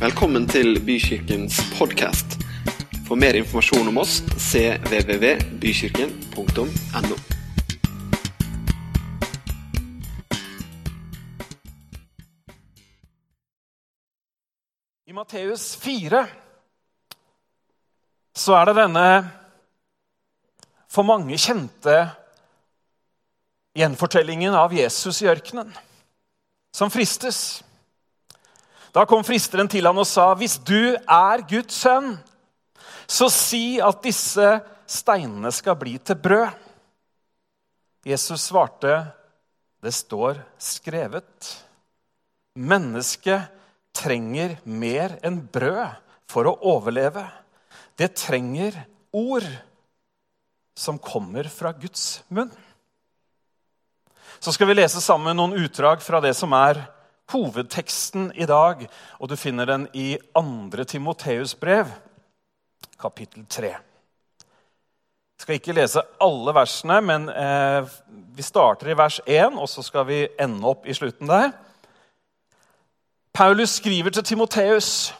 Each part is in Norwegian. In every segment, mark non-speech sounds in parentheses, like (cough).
Velkommen til Bykirkens podkast. For mer informasjon om oss cvvvbykirken.no. I Matteus 4 så er det denne for mange kjente gjenfortellingen av Jesus i ørkenen, som fristes. Da kom fristeren til han og sa, 'Hvis du er Guds sønn, så si at disse steinene skal bli til brød.' Jesus svarte, 'Det står skrevet.' Mennesket trenger mer enn brød for å overleve. Det trenger ord som kommer fra Guds munn. Så skal vi lese sammen noen utdrag fra det som er hovedteksten i dag. Og du finner den i 2. Timoteus brev, kapittel 3. Jeg skal ikke lese alle versene, men eh, vi starter i vers 1, og så skal vi ende opp i slutten der. Paulus skriver til Timoteus.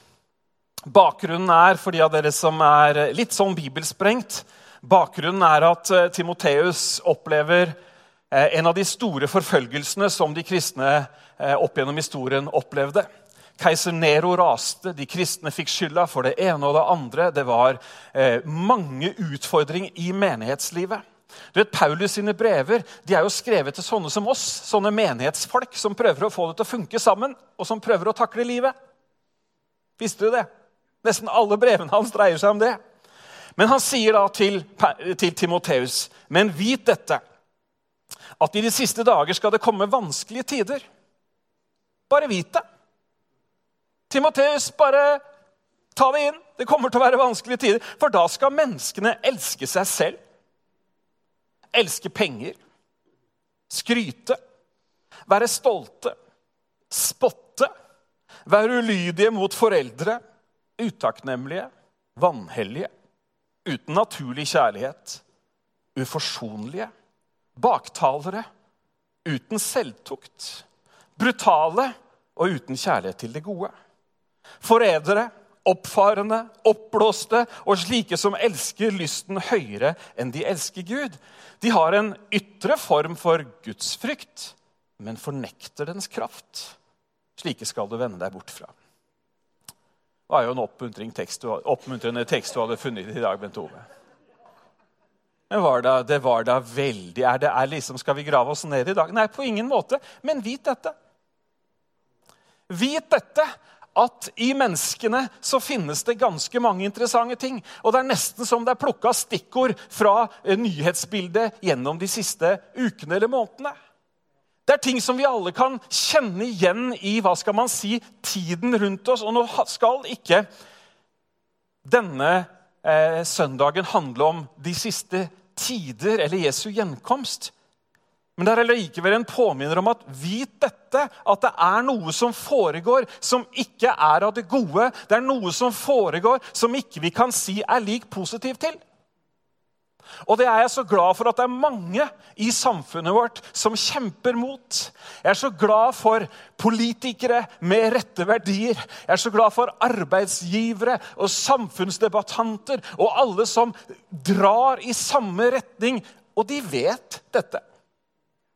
Bakgrunnen er, for de av dere som er litt sånn bibelsprengt, bakgrunnen er at eh, Timoteus opplever en av de store forfølgelsene som de kristne eh, opp gjennom historien opplevde. Keiser Nero raste, de kristne fikk skylda for det ene og det andre. Det var mange utfordringer i menighetslivet. Du vet, Paulus sine brever de er jo skrevet til sånne som oss, sånne menighetsfolk som prøver å få det til å funke sammen, og som prøver å takle livet. Visste du det? Nesten alle brevene hans dreier seg om det. Men han sier da til, til Timoteus.: Men vit dette, at i de siste dager skal det komme vanskelige tider. Bare vit det. Timoteus, bare ta det inn. Det kommer til å være vanskelige tider. For da skal menneskene elske seg selv. Elske penger. Skryte. Være stolte. Spotte. Være ulydige mot foreldre. Utakknemlige. Vanhellige. Uten naturlig kjærlighet. Uforsonlige. Baktalere. Uten selvtukt. Brutale og uten kjærlighet til det gode. Forrædere, oppfarende, oppblåste og slike som elsker lysten høyere enn de elsker Gud. De har en ytre form for gudsfrykt, men fornekter dens kraft. Slike skal du vende deg bort fra. Det var jo en oppmuntrende tekst du hadde funnet i dag, Bent Ove. Var da, det var da veldig er det, er liksom, Skal vi grave oss ned i dag? Nei, på ingen måte. Men vit dette. Vit dette at i menneskene så finnes det ganske mange interessante ting. Og det er nesten som det er plukka stikkord fra eh, nyhetsbildet gjennom de siste ukene eller månedene. Det er ting som vi alle kan kjenne igjen i hva skal man si, tiden rundt oss. Og nå skal ikke denne eh, søndagen handle om de siste tider eller Jesu gjenkomst. Men det er likevel en påminner om at vit dette, at det er noe som foregår som ikke er av det gode. Det er noe som foregår som ikke vi kan si er lik positiv til. Og det er jeg så glad for at det er mange i samfunnet vårt som kjemper mot. Jeg er så glad for politikere med rette verdier. Jeg er så glad for arbeidsgivere og samfunnsdebattanter og alle som drar i samme retning. Og de vet dette.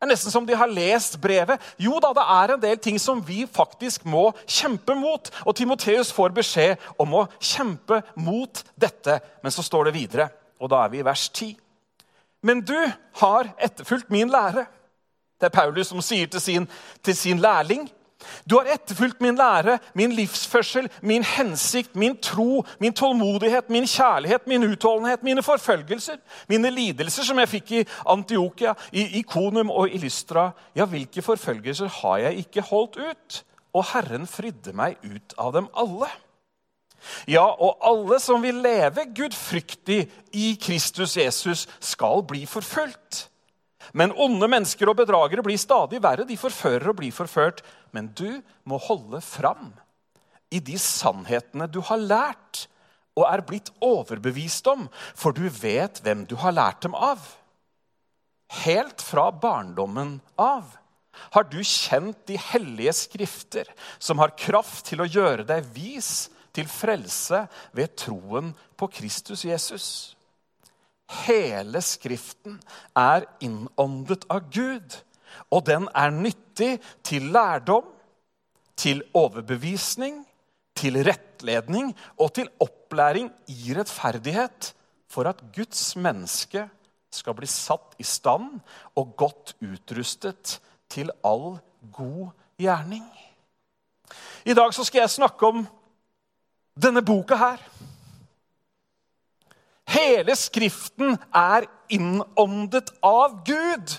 Det er nesten som de har lest brevet. Jo da, det er en del ting som vi faktisk må kjempe mot. Og Timoteus får beskjed om å kjempe mot dette. Men så står det videre og da er vi i vers 10. Men du har etterfulgt min lære. Det er Paulus som sier til sin, til sin lærling. Du har etterfulgt min lære, min livsførsel, min hensikt, min tro, min tålmodighet, min kjærlighet, min utholdenhet, mine forfølgelser, mine lidelser som jeg fikk i Antiokia, i Ikonum og i Lystra. Ja, hvilke forfølgelser har jeg ikke holdt ut? Og Herren fridde meg ut av dem alle. Ja, og alle som vil leve gudfryktig i Kristus Jesus, skal bli forfulgt. Men onde mennesker og bedragere blir stadig verre. De forfører og blir forført. Men du må holde fram i de sannhetene du har lært og er blitt overbevist om, for du vet hvem du har lært dem av. Helt fra barndommen av. Har du kjent de hellige skrifter, som har kraft til å gjøre deg vis til frelse ved troen på Kristus Jesus? Hele Skriften er innåndet av Gud, og den er nyttig til lærdom, til overbevisning, til rettledning og til opplæring i rettferdighet, for at Guds menneske skal bli satt i stand og godt utrustet til all god gjerning. I dag skal jeg snakke om denne boka her. Hele Skriften er innåndet av Gud,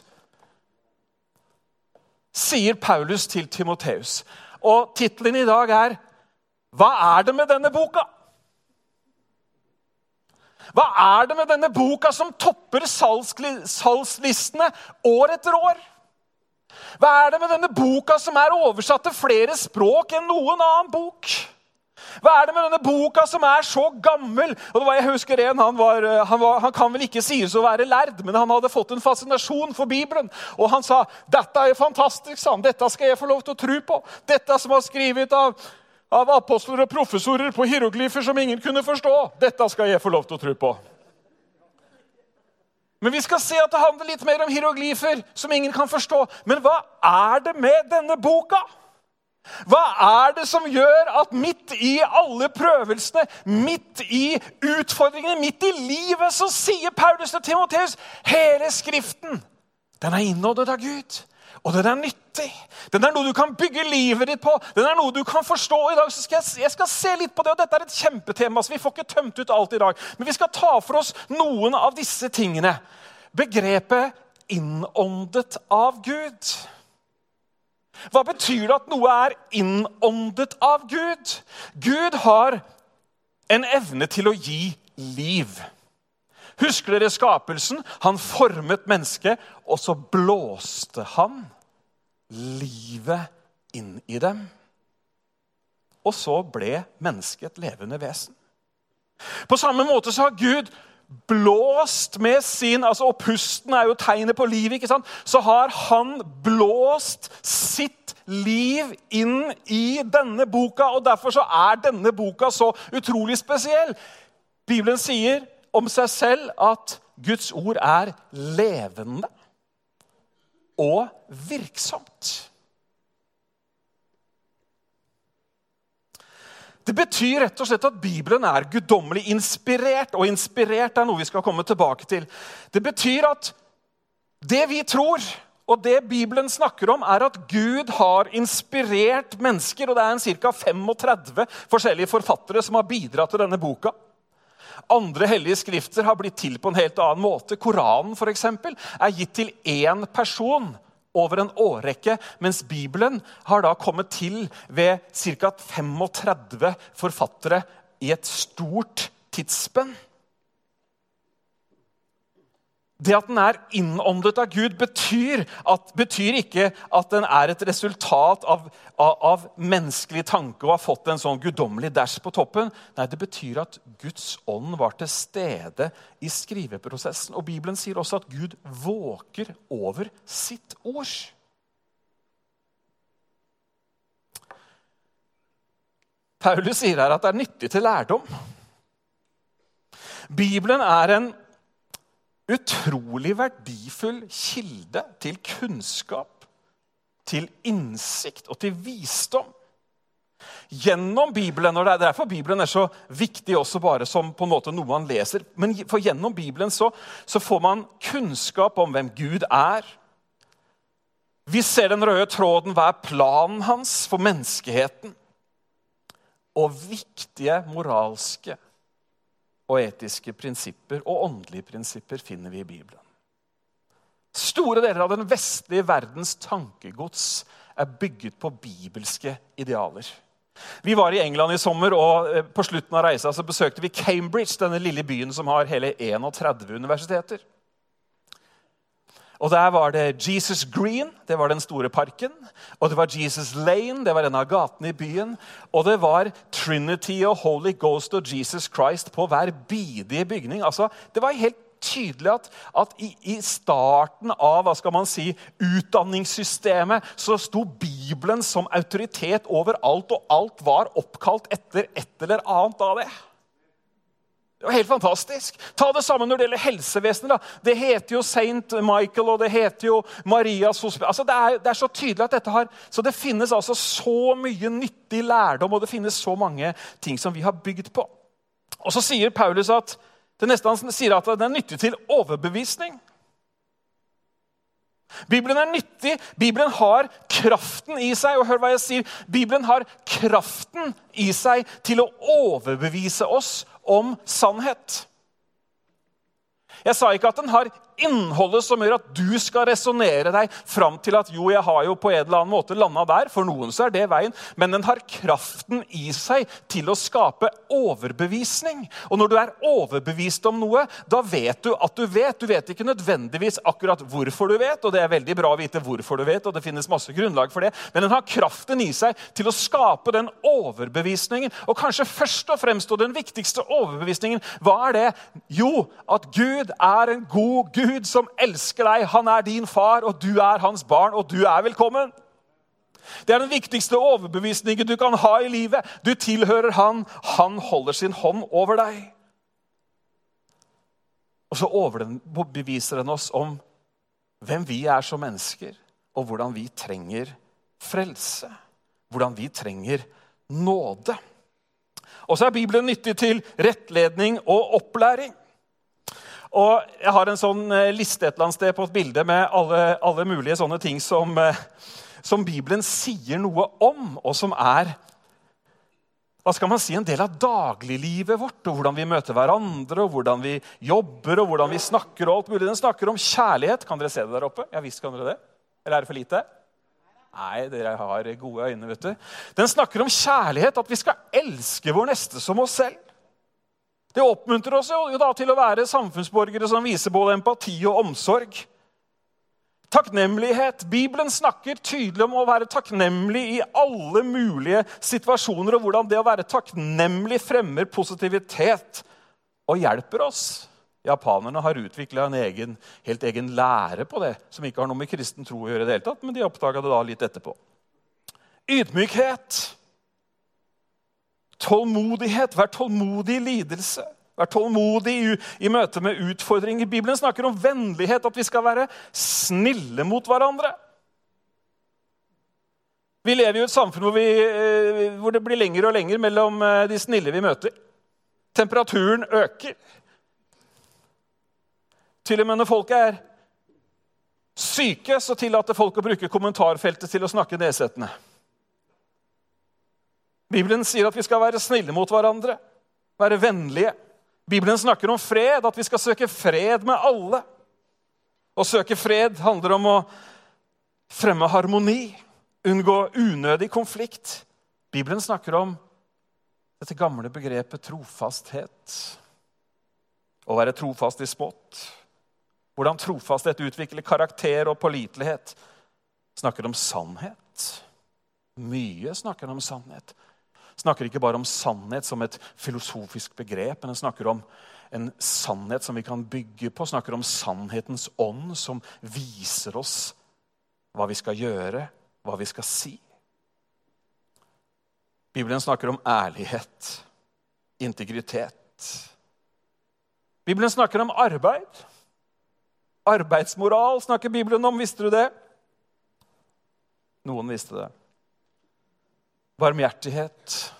sier Paulus til Timoteus. Og tittelen i dag er 'Hva er det med denne boka?' Hva er det med denne boka som topper salgslistene år etter år? Hva er det med denne boka som er oversatt til flere språk enn noen annen bok? Hva er det med denne boka som er så gammel? Og det var, jeg husker en, han, var, han, var, han kan vel ikke sies å være lærd, men han hadde fått en fascinasjon for Bibelen. Og han sa dette er fantastisk, sa han. dette skal jeg få lov til å tro på. Dette som var skrevet av, av apostler og professorer på hieroglyfer som ingen kunne forstå. Dette skal jeg få lov til å tro på. Men vi skal se at det handler litt mer om hieroglyfer som ingen kan forstå. Men hva er det med denne boka? Hva er det som gjør at midt i alle prøvelsene, midt i utfordringene, midt i livet, så sier Paulus til Timoteus hele Skriften den er innåddet av Gud. Og den er nyttig. Den er noe du kan bygge livet ditt på. Den er noe du kan forstå. I dag skal jeg, jeg skal se litt på det, og Dette er et kjempetema, så vi får ikke tømt ut alt i dag. Men vi skal ta for oss noen av disse tingene. Begrepet 'innåndet av Gud'. Hva betyr det at noe er innåndet av Gud? Gud har en evne til å gi liv. Husker dere skapelsen? Han formet mennesket, og så blåste han livet inn i dem. Og så ble mennesket et levende vesen. På samme måte så har Gud blåst med sin altså, Og pusten er jo tegnet på liv. ikke sant? Så har han blåst sitt liv inn i denne boka. og Derfor så er denne boka så utrolig spesiell. Bibelen sier om seg selv at Guds ord er levende og virksomt. Det betyr rett og slett at Bibelen er guddommelig inspirert, og inspirert er noe vi skal komme tilbake til. Det betyr at det vi tror, og det Bibelen snakker om, er at Gud har inspirert mennesker. og Det er ca. 35 forskjellige forfattere som har bidratt til denne boka. Andre hellige skrifter har blitt til på en helt annen måte. Koranen for eksempel, er gitt til én person over en årrekke, mens Bibelen har da kommet til ved ca. 35 forfattere i et stort tidsspenn. Det at den er innåndet av Gud, betyr, at, betyr, ikke at den er et resultat av, av, av, menneskelig tanke og har fått en sånn guddommelig dash på toppen. Nei, Det betyr at Guds ånd var til stede i skriveprosessen. Og Bibelen sier også at Gud våker over sitt ord. Paulus sier her at det er nyttig til lærdom. Bibelen er en utrolig verdifull kilde til kunnskap, til innsikt og til visdom. Gjennom Bibelen, og Det er derfor Bibelen er så viktig også bare som på en måte noe man leser. Men for gjennom Bibelen så, så får man kunnskap om hvem Gud er. Vi ser den røde tråden. Hva er planen hans for menneskeheten? Og viktige moralske og etiske prinsipper og åndelige prinsipper finner vi i Bibelen. Store deler av den vestlige verdens tankegods er bygget på bibelske idealer. Vi var i England i sommer, og eh, på slutten av reisa besøkte vi Cambridge, denne lille byen som har hele 31 universiteter. Og Der var det Jesus Green, det var den store parken. Og det var Jesus Lane, det var en av gatene i byen. Og det var Trinity og Holy Ghost og Jesus Christ på hver bidige bygning. Altså, Det var helt tydelig at, at i, i, starten av hva skal man si, utdanningssystemet så sto Bibelen som autoritet over alt, og alt var oppkalt etter et eller annet av det. Det var helt fantastisk. Ta det samme når det gjelder helsevesenet. Da. Det heter jo Saint Michael og det heter jo Marias hospital. Altså, det, er, det, er, så tydelig at dette har Så det finnes altså så mye nyttig lærdom, og det finnes så mange ting som vi har bygd på. Og så sier Paulus at det neste han sier at den er nyttig til overbevisning. Bibelen er nyttig. Bibelen har kraften i seg. Og hør hva jeg sier. Bibelen har kraften i seg til å overbevise oss om sannhet. Jeg sa ikke at den har innholdet som gjør at du skal resonnere deg fram til at jo, jeg har jo på en eller annen måte landa der. For noen så er det veien. Men den har kraften i seg til å skape overbevisning. Og når du er overbevist om noe, da vet du at du vet. Du vet ikke nødvendigvis akkurat hvorfor du vet, og det er veldig bra å vite hvorfor du vet, og det finnes masse grunnlag for det, men den har kraften i seg til å skape den overbevisningen. Og kanskje først og fremst, og den viktigste overbevisningen, hva er det? Jo, at Gud er en god Gud Gud som elsker deg. Han er din far, og du er hans barn, og du er velkommen. Det er den viktigste overbevisningen du kan ha i livet. Du tilhører han. Han holder sin hånd over deg. Og så overbeviser den oss om hvem vi er som mennesker, og hvordan vi trenger frelse. Hvordan vi trenger nåde. Og så er Bibelen nyttig til rettledning og opplæring. Og Jeg har en sånn eh, liste et eller annet sted på et bilde med alle, alle mulige sånne ting som, eh, som, Bibelen sier noe om, og som er hva skal man si, en del av dagliglivet vårt. og Hvordan vi møter hverandre, og hvordan vi jobber og hvordan vi snakker. og alt mulig. Den snakker om kjærlighet. Kan dere se det der oppe? Ja visst kan dere det. Eller er det for lite? Nei, dere har gode øyne. vet du. Den snakker om kjærlighet, at vi skal elske vår neste som oss selv. Det oppmuntrer oss jo da til å være samfunnsborgere som viser både empati og omsorg. Takknemlighet. Bibelen snakker tydelig om å være takknemlig i alle mulige situasjoner, og hvordan det å være takknemlig fremmer positivitet og hjelper oss. Japanerne har utvikla en egen, helt egen lære på det, som ikke har noe med kristen tro å gjøre. det hele tatt, Men de oppdaga det da litt etterpå. Ydmykhet. Tålmodighet. Vær tålmodig i lidelse. Vær tålmodig i, i møte med utfordringer. Bibelen snakker om vennlighet, at vi skal være snille mot hverandre. Vi lever i et samfunn hvor, vi, eh, hvor det blir lenger og lenger mellom eh, de snille vi møter. Temperaturen øker. Til og med når folk er syke, så tillater folk å bruke kommentarfeltet til å snakke nedsettende. Bibelen sier at vi skal være snille mot hverandre, være vennlige. Bibelen snakker om fred, at vi skal søke fred med alle. Å søke fred handler om å fremme harmoni, unngå unødig konflikt. Bibelen snakker om dette gamle begrepet trofasthet. Å være trofast i smått. Hvordan trofasthet utvikler karakter og pålitelighet. Snakker om sannhet. Mye snakker om sannhet snakker ikke bare om sannhet som et filosofisk begrep, men den snakker om en sannhet som vi kan bygge på. Snakker om sannhetens ånd, som viser oss hva vi skal gjøre, hva vi skal si. Bibelen snakker om ærlighet, integritet. Bibelen snakker om arbeid. Arbeidsmoral snakker Bibelen om. Visste du det? Noen visste det barmhjertighet,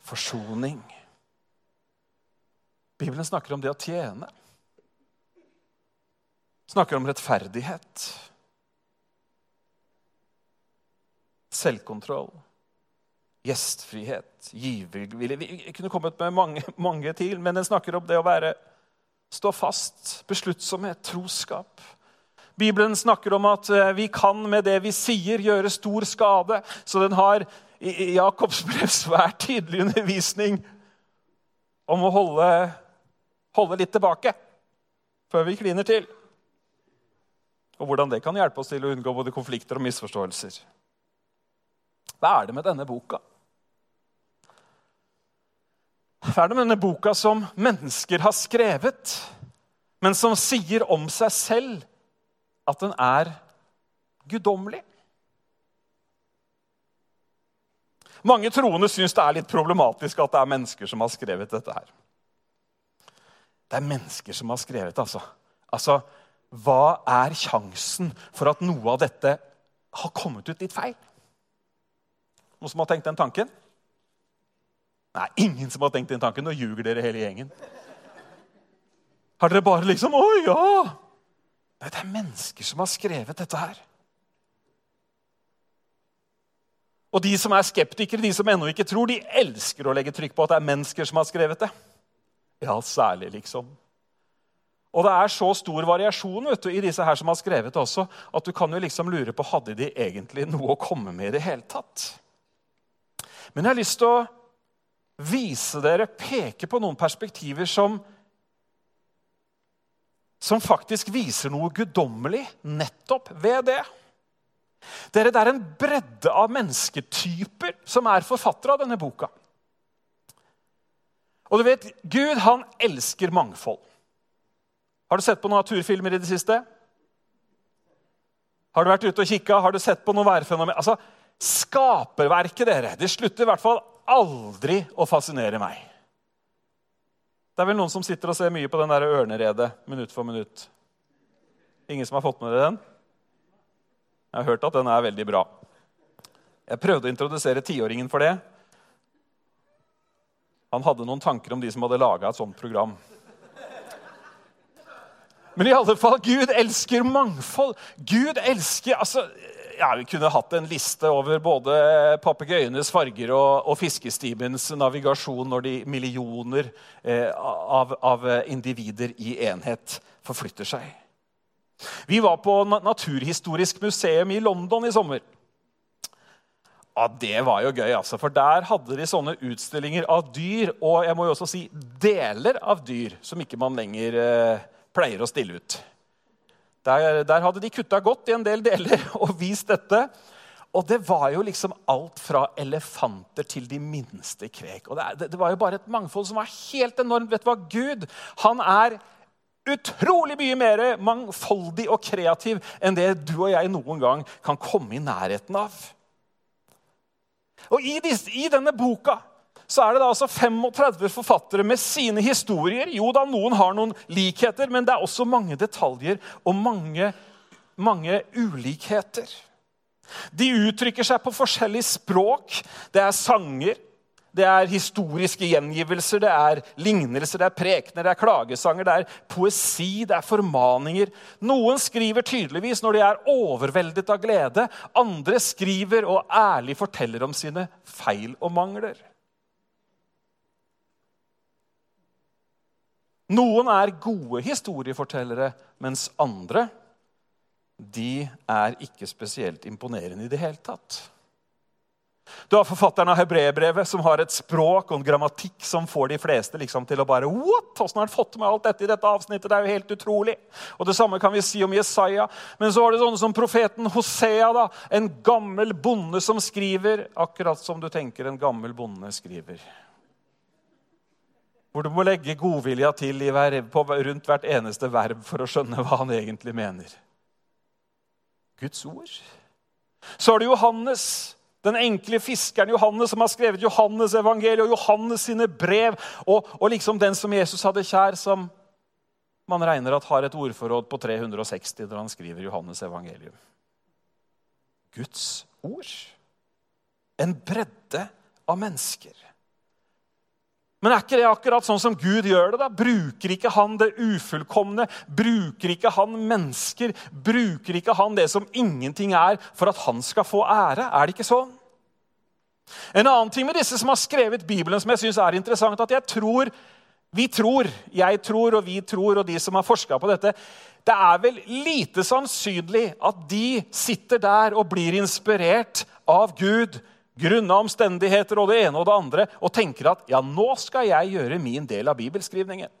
forsoning. Bibelen snakker om det å tjene. Snakker om rettferdighet. Selvkontroll. Gjestfrihet. Givervilje. Vi kunne kommet med mange, mange til, men den snakker om det å være stå fast, besluttsomhet, troskap. Bibelen snakker om at eh, vi kan med det vi sier, gjøre stor skade. Så den har i Jakobs brev svært tydelig undervisning om å holde, holde litt tilbake før vi kliner til. Og hvordan det kan hjelpe oss til å unngå både konflikter og misforståelser. Hva er det med denne boka? Hva er det med denne boka som mennesker har skrevet? men som sier om seg selv at den er guddommelig. Mange troende syns det er litt problematisk at det er mennesker som har skrevet dette her. Det er mennesker som har skrevet, altså. Altså, Hva er sjansen for at noe av dette har kommet ut litt feil? Noen som har tenkt den tanken? Nei, ingen som har tenkt den tanken. Nå ljuger dere hele gjengen. Har dere bare liksom Å ja! Nei, det er mennesker som har skrevet dette her. Og de som er skeptikere, de som ennå ikke tror, de elsker å legge trykk på at det er mennesker som har skrevet det. Ja, særlig, liksom. Og det er så stor variasjon vet du, i disse her som har skrevet det også, at du kan jo liksom lure på hadde de egentlig noe å komme med i det hele tatt. Men jeg har lyst til å vise dere, peke på noen perspektiver som som faktisk viser noe guddommelig nettopp ved det. Dere, Det er en bredde av mennesketyper som er forfattere av denne boka. Og du vet, Gud han elsker mangfold. Har du sett på noen naturfilmer i det siste? Har du vært ute og kikka? Har du sett på noe værfenomen? Altså, Skaperverket, dere, det slutter i hvert fall aldri å fascinere meg. Det er vel noen som sitter og ser mye på den der ørneredet minutt for minutt. Ingen som har fått med dere den? Jeg har hørt at den er veldig bra. Jeg prøvde å introdusere tiåringen for det. Han hadde noen tanker om de som hadde laga et sånt program. Men i alle fall, Gud elsker mangfold. Gud elsker altså, ja, Vi kunne hatt en liste over både papegøyenes farger og, og fiskestibens navigasjon når de millioner eh, av, av individer i enhet forflytter seg. Vi var på Naturhistorisk museum i London i sommer. Ja, Det var jo gøy, altså, for der hadde de sånne utstillinger av dyr. Og jeg må jo også si deler av dyr som ikke man lenger eh, pleier å stille ut. Der, der hadde de kutta godt i en del deler (laughs) og vist dette. Og det var jo liksom alt fra elefanter til de minste kvek. Og det, det, var jo bare et mangfold som var helt enormt. Vet du hva? Gud han er utrolig mye mer mangfoldig og kreativ enn det du og jeg noen gang kan komme i nærheten av. Og I, disse, i denne boka så er det da altså 35 forfattere med sine historier. Jo da, noen har noen likheter, men det er også mange detaljer og mange, mange ulikheter. De uttrykker seg på forskjellig språk. Det er sanger, det er historiske gjengivelser, det er lignelser, det er prekener, det er klagesanger, det er poesi, det er formaninger. Noen skriver tydeligvis når de er overveldet av glede. Andre skriver og ærlig forteller om sine feil og mangler. Noen er gode historiefortellere, mens andre de er ikke spesielt imponerende i det hele tatt. Du har forfatteren av Hebreerbrevet, som har et språk og en grammatikk som får de fleste liksom til å bare What? Hvordan har han fått med alt dette i dette avsnittet? Det er jo helt utrolig. Og Det samme kan vi si om Jesaja. Men så har du sånne som profeten Hosea, da, en gammel bonde som skriver akkurat som du tenker en gammel bonde skriver. Hvor du må legge godvilja til hver, på, rundt hvert eneste verb for å skjønne hva han egentlig mener. Guds ord. Så har du Johannes den enkle fiskeren Johannes som har skrevet Johannes evangeliet og Johannes sine brev. Og, og, liksom den som Jesus hadde kjær, som man regner at har et ordforråd på 360 når han skriver Johannes evangelium. Guds ord. En bredde av mennesker. Men er ikke det akkurat sånn som Gud gjør det? da? Bruker ikke han det ufullkomne? Bruker ikke han mennesker? Bruker ikke han det som ingenting er, for at han skal få ære? Er det ikke sånn? En annen ting med disse som har skrevet Bibelen, som jeg synes er interessant, at jeg tror, vi tror, jeg tror og vi tror, og de som har forska på dette Det er vel lite sannsynlig at de sitter der og blir inspirert av Gud grunna omstendigheter og det ene og det andre, og tenker at ja, nå skal jeg gjøre min del av bibelskrivningen.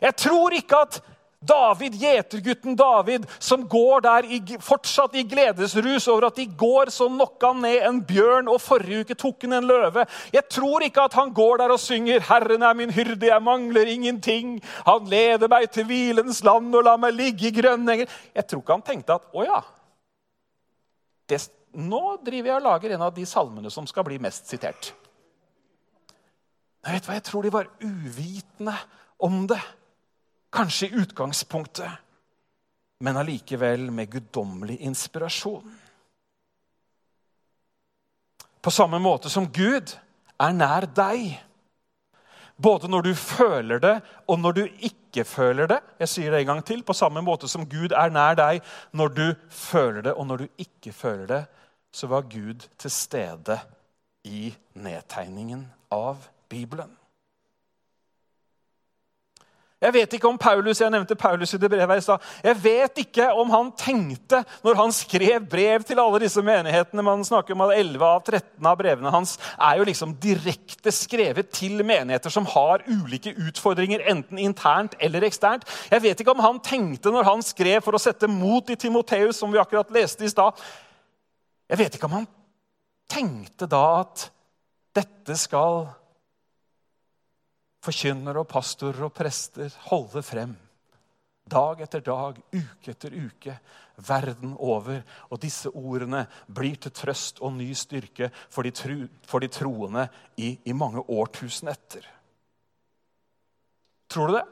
Jeg tror ikke at David, gjetergutten David, som går der i, fortsatt i gledesrus over at i går så knocka han ned en bjørn, og forrige uke tok han en løve. Jeg tror ikke at han går der og synger 'Herren er min hyrde, jeg mangler ingenting'. 'Han leder meg til hvilens land og lar meg ligge i grønne enger'. Jeg tror ikke han tenkte at 'Å ja, det, nå driver jeg og lager en av de salmene som skal bli mest sitert'. Nei, vet hva? Jeg tror de var uvitende om det. Kanskje i utgangspunktet, men allikevel med guddommelig inspirasjon. På samme måte som Gud er nær deg. Både når du føler det, og når du ikke føler det. Jeg sier det en gang til. På samme måte som Gud er nær deg når du føler det, og når du ikke føler det, så var Gud til stede i nedtegningen av Bibelen. Jeg vet ikke om Paulus jeg nevnte Paulus i det brevet i stad, jeg vet ikke om han tenkte når han skrev brev til alle disse menighetene Man snakker om at 11 av 13 av brevene hans er jo liksom direkte skrevet til menigheter som har ulike utfordringer, enten internt eller eksternt. Jeg vet ikke om han tenkte når han skrev for å sette mot i Timoteus, som vi akkurat leste i stad. Jeg vet ikke om han tenkte da at dette skal forkynnere og pastorer og prester holde frem. Dag etter dag, uke etter uke, verden over. Og disse ordene blir til trøst og ny styrke for de, tru, for de troende i, i mange årtusen etter. Tror du det?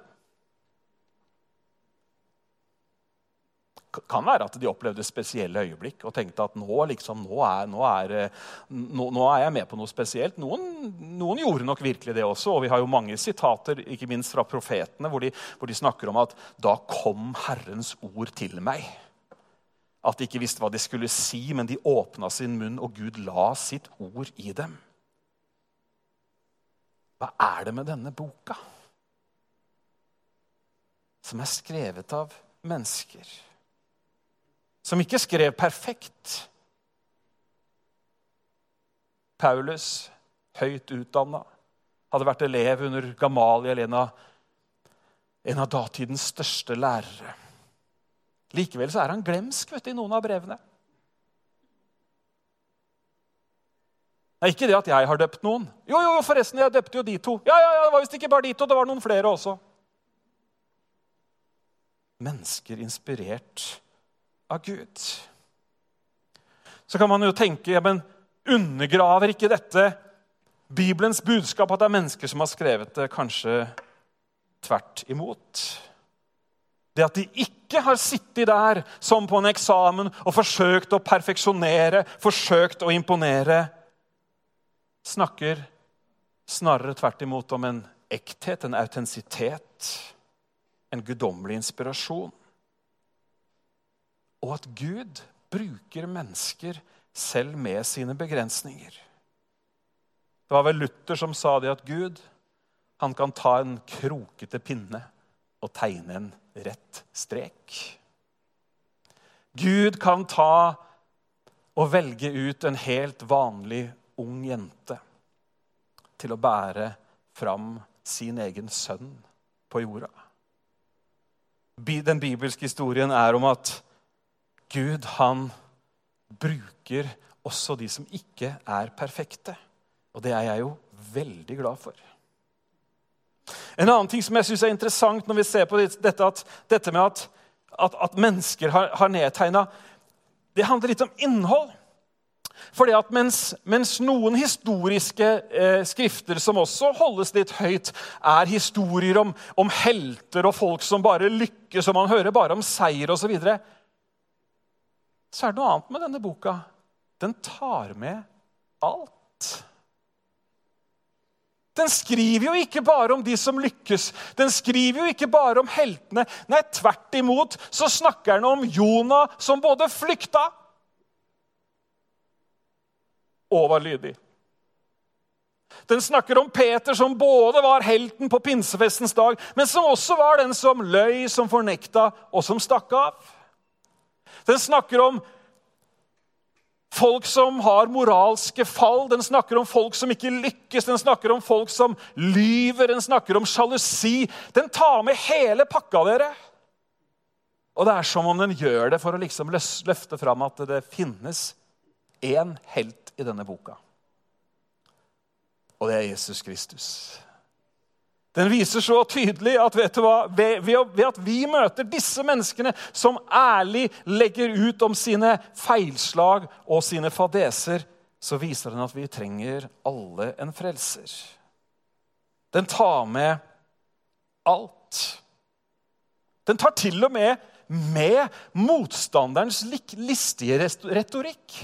Kan være at de opplevde spesielle øyeblikk og tenkte at nå, liksom, nå, er, nå, er, eh, nå, er, jeg med på noe spesielt. Noen, noen, gjorde nok virkelig det også. Og vi har jo mange sitater ikke minst fra profetene, hvor de, hvor de snakker om at 'da kom Herrens ord til meg'. At de ikke visste hva de skulle si, men de åpna sin munn, og Gud la sitt ord i dem. Hva er det med denne boka? Som er skrevet av mennesker som ikke skrev perfekt. Paulus, høyt utdanna, hadde vært elev under Gamaliel, en av, en av datidens største lærere. Likevel så er han glemsk vet du, i noen av brevene. Er ikke det at jeg har døpt noen. Jo, jo, forresten, jeg døpte jo de to. Ja, ja, ja, Det var visst ikke bare de to, det var noen flere også. Mennesker inspirert av Gud. Så kan man jo tenke ja, men undergraver ikke dette Bibelens budskap at det er mennesker som har skrevet det? Kanskje tvert imot. Det at de ikke har sittet der som på en eksamen og forsøkt å perfeksjonere, forsøkt å imponere, snakker snarere tvert imot om en ekthet, en autentisitet, en guddommelig inspirasjon og at Gud bruker mennesker selv med sine begrensninger. Det var vel Luther som sa det at Gud han kan ta en krokete pinne og tegne en rett strek. Gud kan ta og velge ut en helt vanlig ung jente til å bære fram sin egen sønn på jorda. Den bibelske historien er om at Gud, han bruker også de som ikke er perfekte. Og det er jeg jo veldig glad for. En annen ting som jeg synes er interessant når vi ser på dette, at, dette med at, at, at mennesker har, har nedtegna Det handler litt om innhold. Fordi at mens, mens noen historiske eh, skrifter som også holdes litt høyt, er historier om, om helter og folk som bare lykkes, og man hører bare om seier osv., så, videre, så er det noe annet med denne boka. Den tar med alt. Den skriver jo ikke bare om de som lykkes, den skriver jo ikke bare om heltene. Nei, tvert imot så snakker den om Jonah som både flykta og var lydig. Den snakker om Peter som både var helten på pinsefestens dag, men som også var den som løy, som fornekta og som stakk av. Den snakker om folk som har moralske fall, den snakker om folk som ikke lykkes, den snakker om folk som lyver, den snakker om sjalusi. Den tar med hele pakka, dere. Og det er som om den gjør det for å liksom løfte fram at det finnes én helt i denne boka. Og det er Jesus Kristus. Den viser så tydelig at vet du hva, ved, at vi møter disse menneskene som ærlig legger ut om sine feilslag og sine fadeser, så viser den at vi trenger alle en frelser. Den tar med alt. Den tar til og med med motstanderens listige retorikk.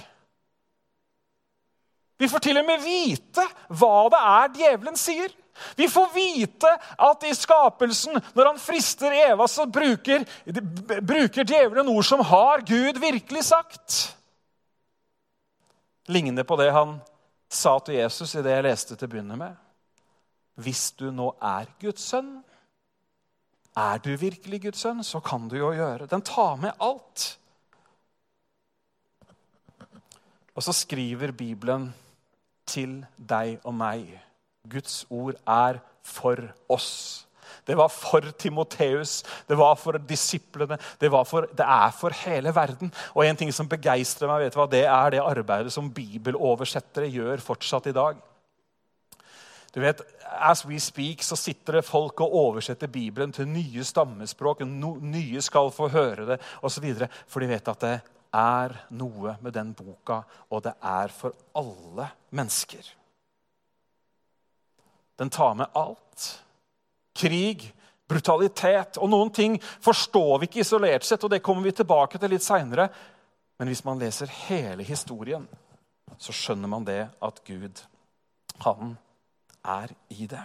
Vi får til og med vite hva det er djevelen sier. Vi får vite at i skapelsen, når han frister Eva, så bruker, bruker djevelen ord som 'har Gud virkelig sagt'? Ligner på det han sa til Jesus i det jeg leste til å begynne med. Hvis du nå er Guds sønn, er du virkelig Guds sønn, så kan du jo gjøre Den tar med alt. Og så skriver Bibelen til deg og meg. Guds ord er for oss. Det var for Timoteus, det var for disiplene, det, for, det, er for hele verden. Og en ting som begeistrer meg, vet du hva, det er det arbeidet som bibeloversettere gjør fortsatt i dag. Du vet, As we speak så sitter det folk og oversetter Bibelen til nye stammespråk. Nye skal få høre det, osv. For de vet at det er noe med den boka, og det er for alle mennesker. Den tar med alt. Krig, brutalitet. Og noen ting forstår vi ikke isolert sett, og det kommer vi tilbake til litt seinere. Men hvis man leser hele historien, så skjønner man det at Gud, han er i det.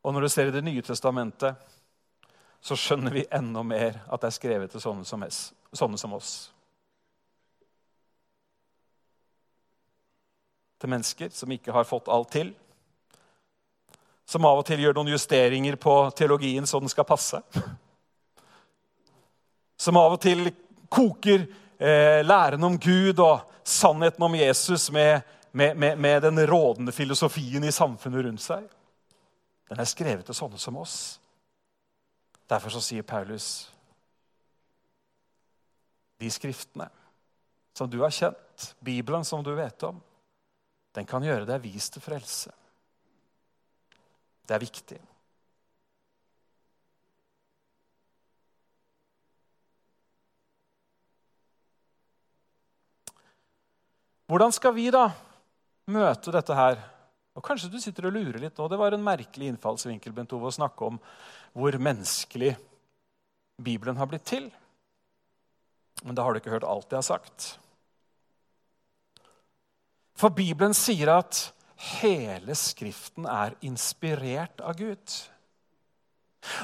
Og når du ser i Det nye testamentet, så skjønner vi enda mer at det er skrevet til sånne som, oss. Til mennesker som ikke har fått alt til. Som av og til gjør noen justeringer på teologien så den skal passe. Som av og til koker eh, læren om Gud og sannheten om Jesus med, med, med, med den rådende filosofien i samfunnet rundt seg. Den er skrevet til sånne som oss. Derfor så sier Paulus de skriftene som du har kjent, Bibelen som du vet om, den kan gjøre deg vis til frelse. Det er viktig. Hvordan skal vi da møte dette her? Og Kanskje du sitter og lurer litt nå. Det var en merkelig innfallsvinkel Bent Ove, å snakke om hvor menneskelig Bibelen har blitt til. Men da har du ikke hørt alt jeg har sagt. For Bibelen sier at hele Skriften er inspirert av Gud.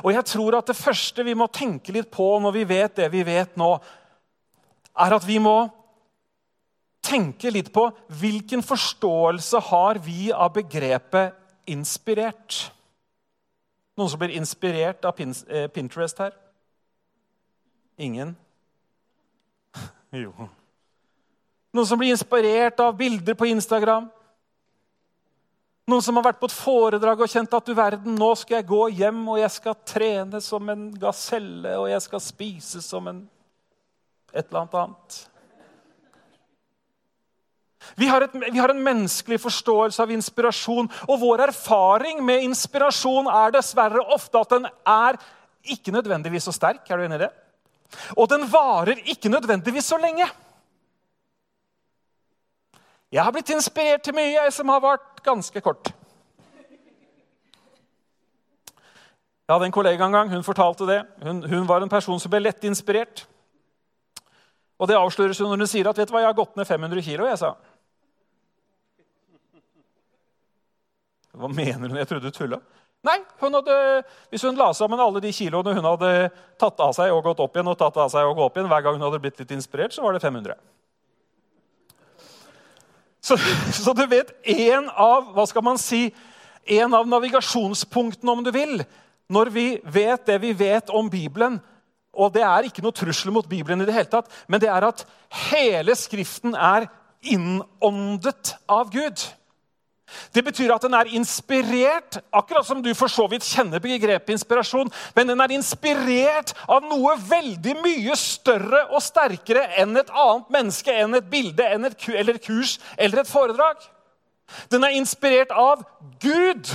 Og jeg tror at det første vi må tenke litt på når vi vet det vi vet nå, er at vi må tenke litt på hvilken forståelse har vi av begrepet 'inspirert'. Noen som blir inspirert av eh, Pinterest her? Ingen? (laughs) Jo. Noen som blir inspirert av bilder på Instagram? Noen som har vært på et foredrag og kjent at du verden, nå skal jeg gå hjem og jeg skal trene som en gaselle og jeg skal spise som en et eller annet annet. Vi har, et, vi har, en menneskelig forståelse av inspirasjon, og vår erfaring med inspirasjon er dessverre ofte at den er ikke nødvendigvis så sterk. Er du enig i det? Og den varer ikke nødvendigvis så lenge. Jeg har blitt inspirert til mye jeg, som har vart ganske kort. Jeg hadde en kollega en gang, hun fortalte det. Hun, hun var en person som ble lett inspirert. Og det avsløres når hun sier at vet du hva, jeg har gått ned 500 kilo. Jeg sa. Hva mener hun? Jeg trodde du tulla. Nei, hun hadde, Hvis hun la sammen alle de kiloene hun hadde tatt av seg og gått opp igjen, og tatt av seg og gått opp igjen, hver gang hun hadde blitt litt inspirert, så var det 500. Så, så du vet en av hva skal man si, en av navigasjonspunktene, om du vil, når vi vet det vi vet om Bibelen Og det er ikke noe trussel mot Bibelen, i det hele tatt, men det er at hele Skriften er innåndet av Gud. Det betyr at den er inspirert, akkurat som du for så vidt kjenner begrepet inspirasjon. Men den er inspirert av noe veldig mye større og sterkere enn et annet menneske, enn et bilde, enn et eller kurs eller et foredrag. Den er inspirert av Gud.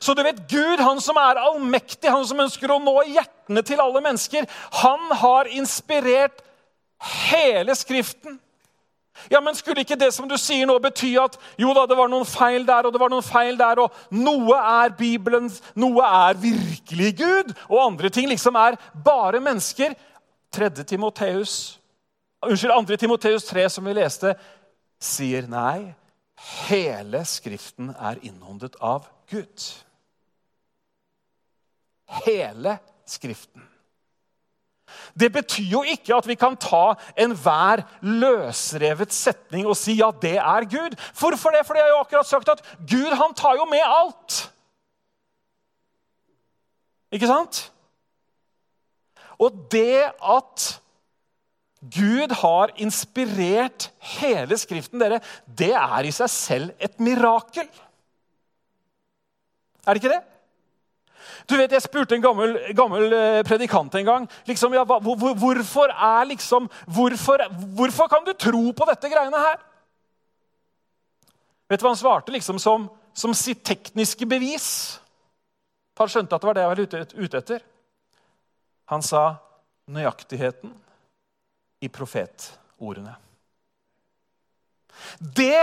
Så du vet, Gud, han som er allmektig, han som ønsker å nå hjertene til alle mennesker, han har inspirert hele Skriften. Ja, men Skulle ikke det som du sier nå, bety at jo da, det var noen feil der og det var noen feil der, og noe er Bibelen, noe er virkelig Gud, og andre ting liksom er bare mennesker? 3. Timoteus, unnskyld, 2. Timoteus 3, som vi leste, sier nei. Hele Skriften er innåndet av Gud. Hele Skriften. Det betyr jo ikke at vi kan ta enhver løsrevet setning og si ja, det er Gud. Hvorfor det? For jeg har jo akkurat sagt at Gud han tar jo med alt. Ikke sant? Og det at Gud har inspirert hele Skriften, dere, det er i seg selv et mirakel. Er det ikke det? Du vet, Jeg spurte en gammel, gammel eh, predikant en gang liksom, ja, hvor, hvorfor, er, liksom, hvorfor, hvorfor kan du tro på dette greiene her. Vet du hva han svarte liksom som, som sitt tekniske bevis? Han skjønte at det var det jeg var ute etter. Han sa nøyaktigheten i profetordene. Det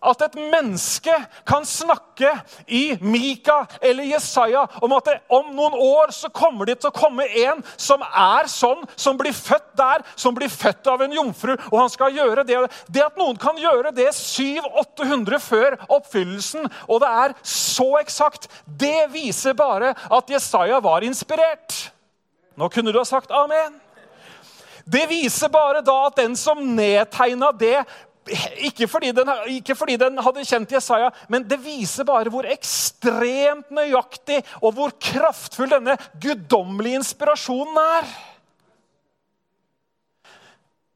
at et menneske kan snakke i Mika eller Jesaja om at det, om noen år så kommer det til å komme en som er sånn, som blir født der, som blir født av en jomfru, og han skal gjøre det. Det at noen kan gjøre det 700-800 før oppfyllelsen, og det er så eksakt, det viser bare at Jesaja var inspirert. Nå kunne du ha sagt amen. Det viser bare da at den som nedtegna det, ikke fordi, den, ikke fordi, den, hadde kjent Jesaja, men det viser bare hvor ekstremt nøyaktig og hvor kraftfull denne guddommelige inspirasjonen er.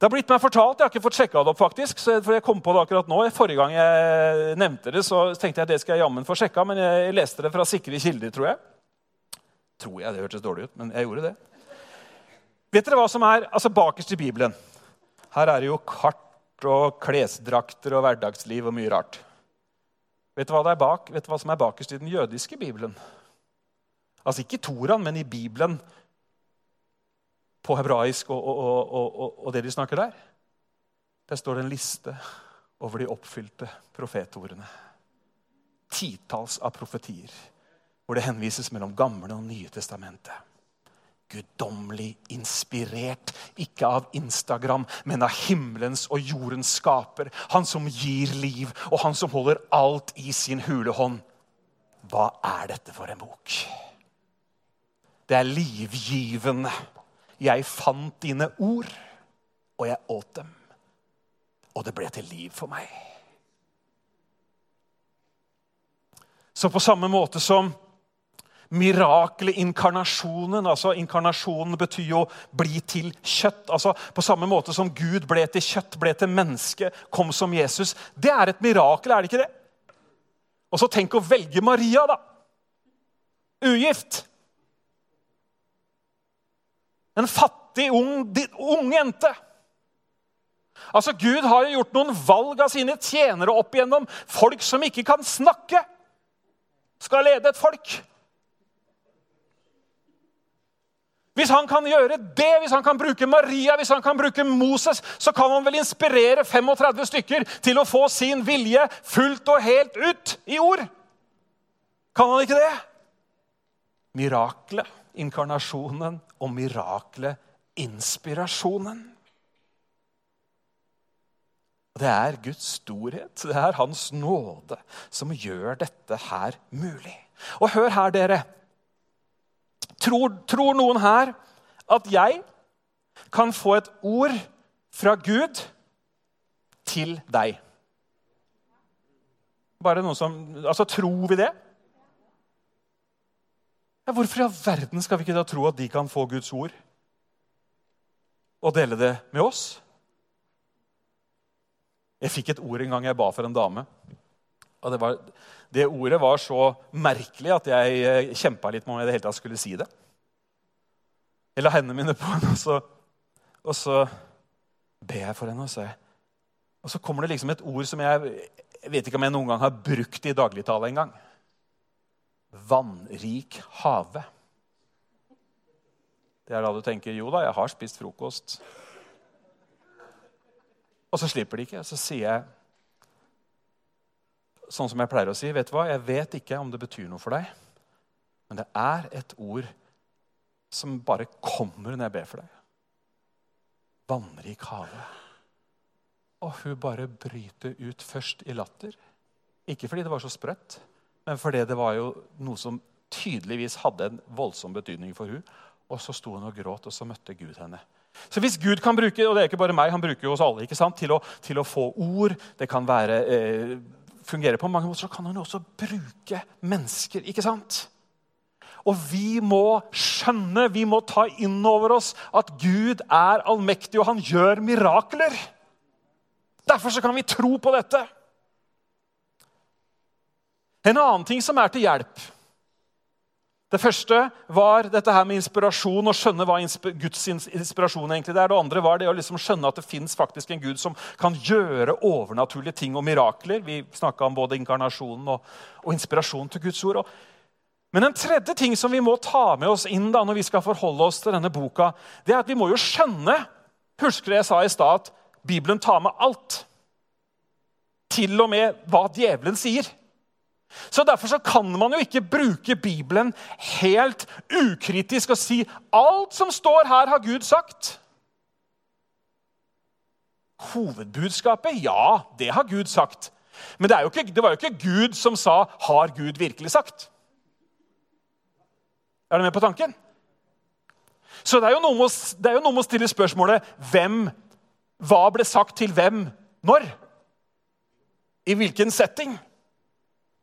Det har blitt meg fortalt, Jeg har ikke fått sjekka det opp, faktisk, for jeg kom på det akkurat nå. Forrige gang jeg nevnte det, så tenkte jeg at det skal jeg jammen få sjekka, men jeg leste det fra sikre kilder, tror jeg. Tror jeg, Det hørtes dårlig ut, men jeg gjorde det. Vet dere hva som er altså bakerst i Bibelen? Her er det jo kart og klesdrakter og hverdagsliv og mye rart. Vet du hva, det er bak? Vet du hva som er bakerst i den jødiske bibelen? Altså ikke i Toraen, men i Bibelen på hebraisk og, og, og, og, det de snakker der. Der står det en liste over de oppfylte profetordene. Titalls av profetier hvor det henvises mellom Gamle og Nye testamentet guddommelig inspirert. Ikke av Instagram, men av himmelens og jordens skaper. Han som gir liv, og han som holder alt i sin hule hånd. Hva er dette for en bok? Det er livgivende. Jeg fant dine ord, og jeg åt dem. Og det ble til liv for meg. Så på samme måte som mirakelet inkarnasjonen. altså Inkarnasjonen betyr jo 'bli til kjøtt'. altså På samme måte som Gud ble til kjøtt, ble til menneske, kom som Jesus. Det er et mirakel, er det ikke det? Og så tenk å velge Maria, da. Ugift. En fattig, ung, ung jente. Altså, Gud har jo gjort noen valg av sine tjenere opp igjennom. Folk som ikke kan snakke, skal lede et folk. Hvis han kan gjøre det, hvis han kan bruke Maria, hvis han kan bruke Moses, så kan han vel inspirere 35 stykker til å få sin vilje fullt og helt ut i ord? Kan han ikke det? Miraklet, inkarnasjonen, og miraklet, inspirasjonen. Det er Guds storhet, det er Hans nåde, som gjør dette her mulig. Og hør her, dere. Tror, tror noen her at jeg kan få et ord fra Gud til deg? Bare noen som, altså Tror vi det? Ja, hvorfor i all verden skal vi ikke da tro at de kan få Guds ord og dele det med oss? Jeg fikk et ord en gang jeg ba for en dame. Og det, var, det ordet var så merkelig at jeg eh, kjempa litt med om jeg det hele tatt skulle si det. Jeg la hendene mine på henne, og så, og så ber jeg for henne. Og så, og så kommer det liksom et ord som jeg, jeg vet ikke om jeg noen gang har brukt i dagligtale engang. Vannrik hage. Det er da du tenker jo da, jeg har spist frokost. Og så slipper de ikke. Så sier jeg sånn som jeg pleier å si, vet du hva, jeg vet ikke om det betyr noe for deg, men det er et ord som bare kommer når jeg ber for deg. Vannrik hage. Og hun bare bryter ut først i latter. Ikke fordi det var så sprøtt, men fordi det var jo noe som tydeligvis hadde en voldsom betydning for hun. Og så sto hun og gråt, og så møtte Gud henne. Så hvis Gud kan bruke og det er ikke bare meg, han bruker jo oss alle ikke sant, til å, til å få ord, det kan være, eh, fungere på mange måter, så kan han også bruke mennesker. ikke sant? Og vi må skjønne, vi må ta inn over oss at Gud er allmektig, og han gjør mirakler. Derfor så kan vi tro på dette. En annen ting som er til hjelp det første var dette her med inspirasjon, å skjønne hva Guds inspirasjon egentlig er. Det andre var det å liksom skjønne at det fins en Gud som kan gjøre overnaturlige ting og mirakler. Vi snakka om både inkarnasjonen og, og inspirasjonen til Guds ord. Men en tredje ting som vi må ta med oss inn da når vi skal forholde oss til denne boka, det er at vi må jo skjønne Husker jeg sa i stad at Bibelen tar med alt? Til og med hva djevelen sier. Så Derfor så kan man jo ikke bruke Bibelen helt ukritisk og si alt som står her, har Gud sagt. Hovedbudskapet ja, det har Gud sagt. Men det, ikke, det var jo ikke Gud som sa 'Har Gud virkelig sagt'? Er du med på tanken? Så det er jo noe med, det er jo noe med å stille spørsmålet hvem, hva ble sagt til hvem når? I hvilken setting?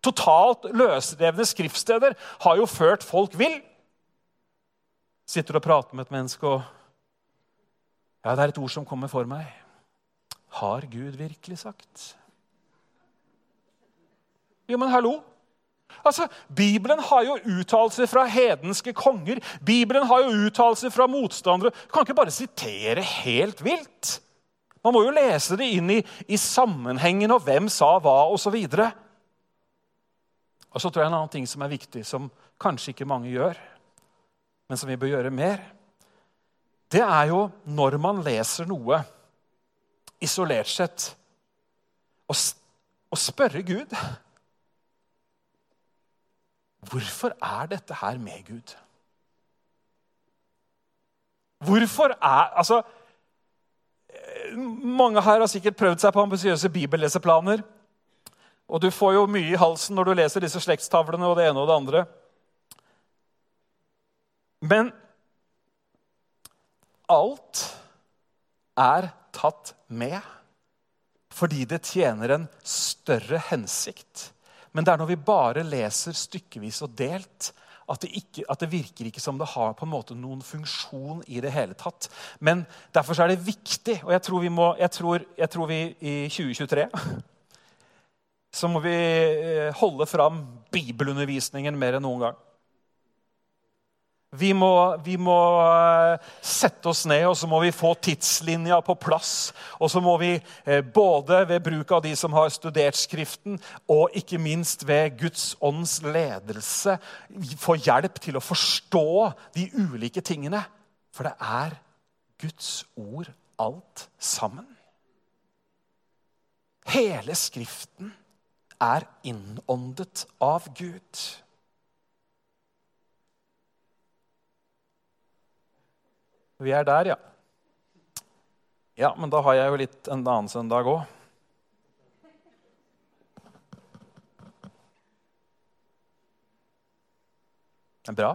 Totalt løsrevne skriftsteder har jo ført folk vill. Sitter og prater med et menneske, og Ja, det er et ord som kommer for meg. Har Gud virkelig sagt? Jo, men hallo! Altså, Bibelen har jo uttalelser fra hedenske konger. Bibelen har jo uttalelser fra motstandere. Du kan ikke bare sitere helt vilt. Man må jo lese det inn i, i sammenhengen og hvem sa hva osv. Og så tror jeg en annen ting som er viktig, som kanskje ikke mange gjør, men som vi bør gjøre mer, det er jo når man leser noe isolert sett, å spørre Gud Hvorfor er dette her med Gud? Hvorfor er Altså Mange her har sikkert prøvd seg på ambisiøse bibelleseplaner. Og du får jo mye i halsen når du leser disse slektstavlene og det ene og det andre. Men alt er tatt med fordi det tjener en større hensikt. Men det er når vi bare leser stykkevis og delt, at det, ikke, at det, virker ikke som det har på en måte noen funksjon i det hele tatt. Men derfor er det viktig, og jeg tror vi, må, jeg tror, jeg tror vi i 2023 så må vi eh, holde fram bibelundervisningen mer enn noen gang. Vi må, vi må, eh, sette oss ned og så må vi få tidslinja på plass. Og så må vi eh, både ved bruk av de som har studert Skriften, og ikke minst ved Guds ånds ledelse få hjelp til å forstå de ulike tingene. For det er Guds ord alt sammen. Hele Skriften er innåndet av Gud. Vi er der, ja. Ja, men da har jeg jo litt en annen søndag òg. Bra.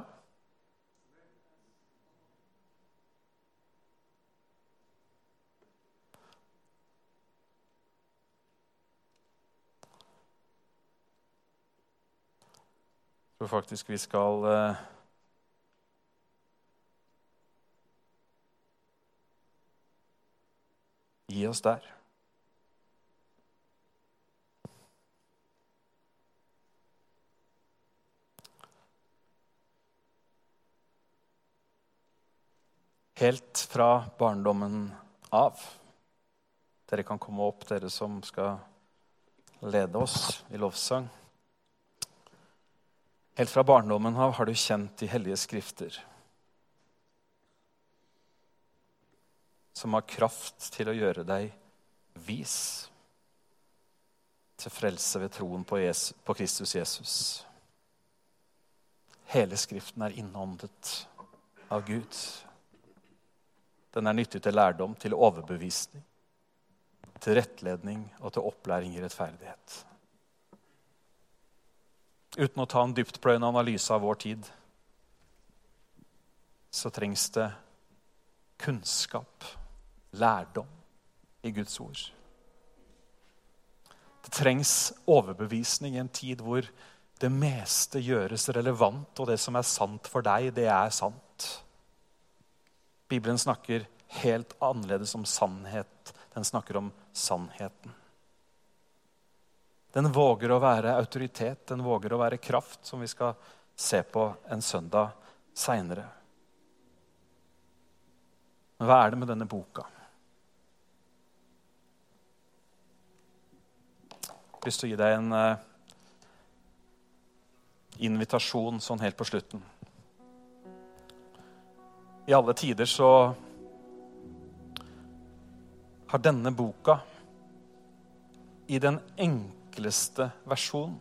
tror faktisk vi skal eh, gi oss der. Helt fra barndommen av. Dere kan komme opp, dere som skal lede oss i lovsang. Helt fra barndommen av har du kjent de hellige skrifter. Som har kraft til å gjøre deg vis til frelse ved troen på, Jesus, på Kristus Jesus. Hele Skriften er innåndet av Gud. Den er nyttig til lærdom, til overbevisning, til rettledning og til opplæring i rettferdighet. Uten å ta en dyptpløyende analyse av vår tid så trengs det kunnskap, lærdom, i Guds ord. Det trengs overbevisning i en tid hvor det meste gjøres relevant, og det som er sant for deg, det er sant. Bibelen snakker helt annerledes om sannhet. Den snakker om sannheten. Den våger å være autoritet, den våger å være kraft, som vi skal se på en søndag seinere. Men hva er det med denne boka? Jeg har lyst til å gi deg en uh, invitasjon sånn helt på slutten. I alle tider så har denne boka i den enkleste versjon.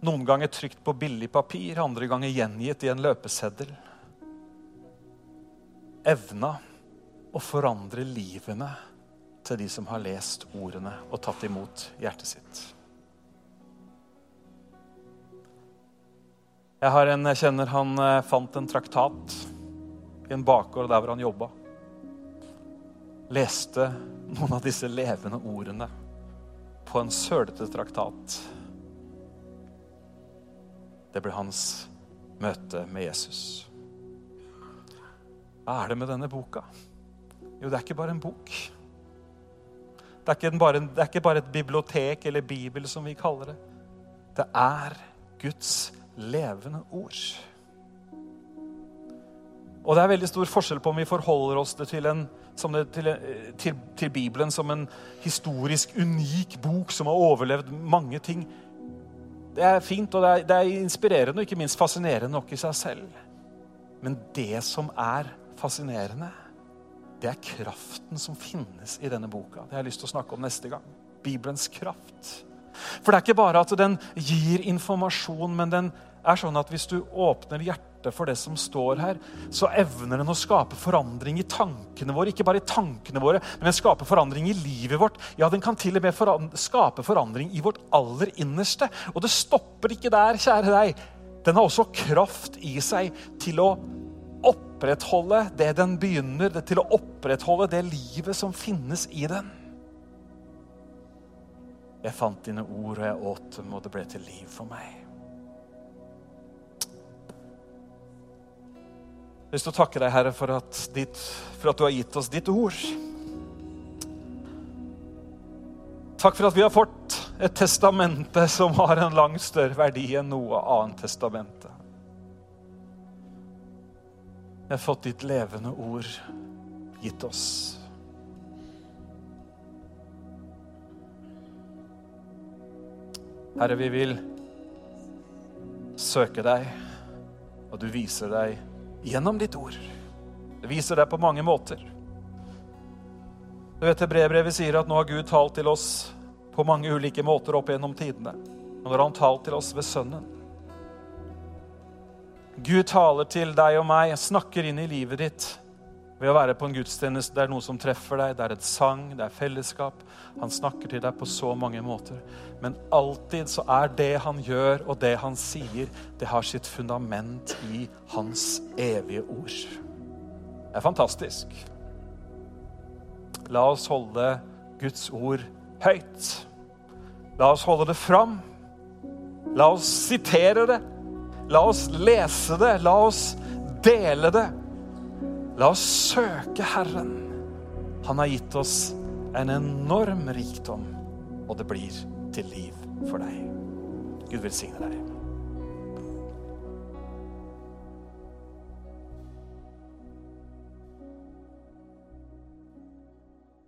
noen ganger trykt på billig papir, andre ganger gjengitt i en løpeseddel. Evna å forandre livene til de som har lest ordene og tatt imot hjertet sitt. Jeg har en jeg kjenner han eh, fant en traktat i en bakgård der hvor han jobba. Leste noen av disse levende ordene på en sølete traktat. Det ble hans møte med Jesus. Hva er det med denne boka? Jo, det er ikke bare en bok. Det er bare, det er ikke bare et bibliotek eller Bibel, som vi kaller det. Det er Guds levende ord. Og det er veldig stor forskjell på om vi forholder oss til, en, det, til, til, til, Bibelen som en historisk unik bok som har overlevd mange ting. Det er fint, og det er, det er inspirerende og ikke minst fascinerende nok i seg selv. Men det som er fascinerende, det er kraften som finnes i denne boka. Det har jeg lyst til å snakke om neste gang. Bibelens kraft. For det er ikke bare at den gir informasjon, men den er sånn at hvis du åpner hjertet for det som står her, så evner den å skape forandring i tankene våre. Ikke bare i tankene våre, men den skaper forandring i livet vårt. Ja, den kan til og med skape forandring i vårt aller innerste. Og det stopper ikke der, kjære deg. Den har også kraft i seg til å opprettholde det den begynner, til å opprettholde det livet som finnes i den. Jeg fant dine ord, og jeg åt dem, og det ble til liv for meg. Jeg har lyst til å takke deg, Herre, for at, ditt, for at, du har gitt oss ditt ord. Takk for at vi har fått et testamente som har en langt større verdi enn noe annet testamente. Vi har fått ditt levende ord gitt oss. Herre, vi vil søke deg, og du viser deg gjennom ditt ord. Det viser deg på mange måter. Du vet Hebreerbrevet sier at nå har Gud talt til oss på mange ulike måter opp gjennom tidene. Nå har han talt til oss ved Sønnen. Gud taler til deg og meg, snakker inn i livet ditt ved å være på en gudstjeneste. Det er noe som treffer deg, det er et sang, det er fellesskap. Han snakker til deg på så mange måter. Men alltid så er det han gjør, og det han sier, det har sitt fundament i hans evige ord. Det er fantastisk. La oss holde Guds ord høyt. La oss holde det fram. La oss sitere det. La oss lese det. La oss dele det. La oss søke Herren. Han har gitt oss en enorm rikdom, og det blir til liv for deg. Gud velsigne deg.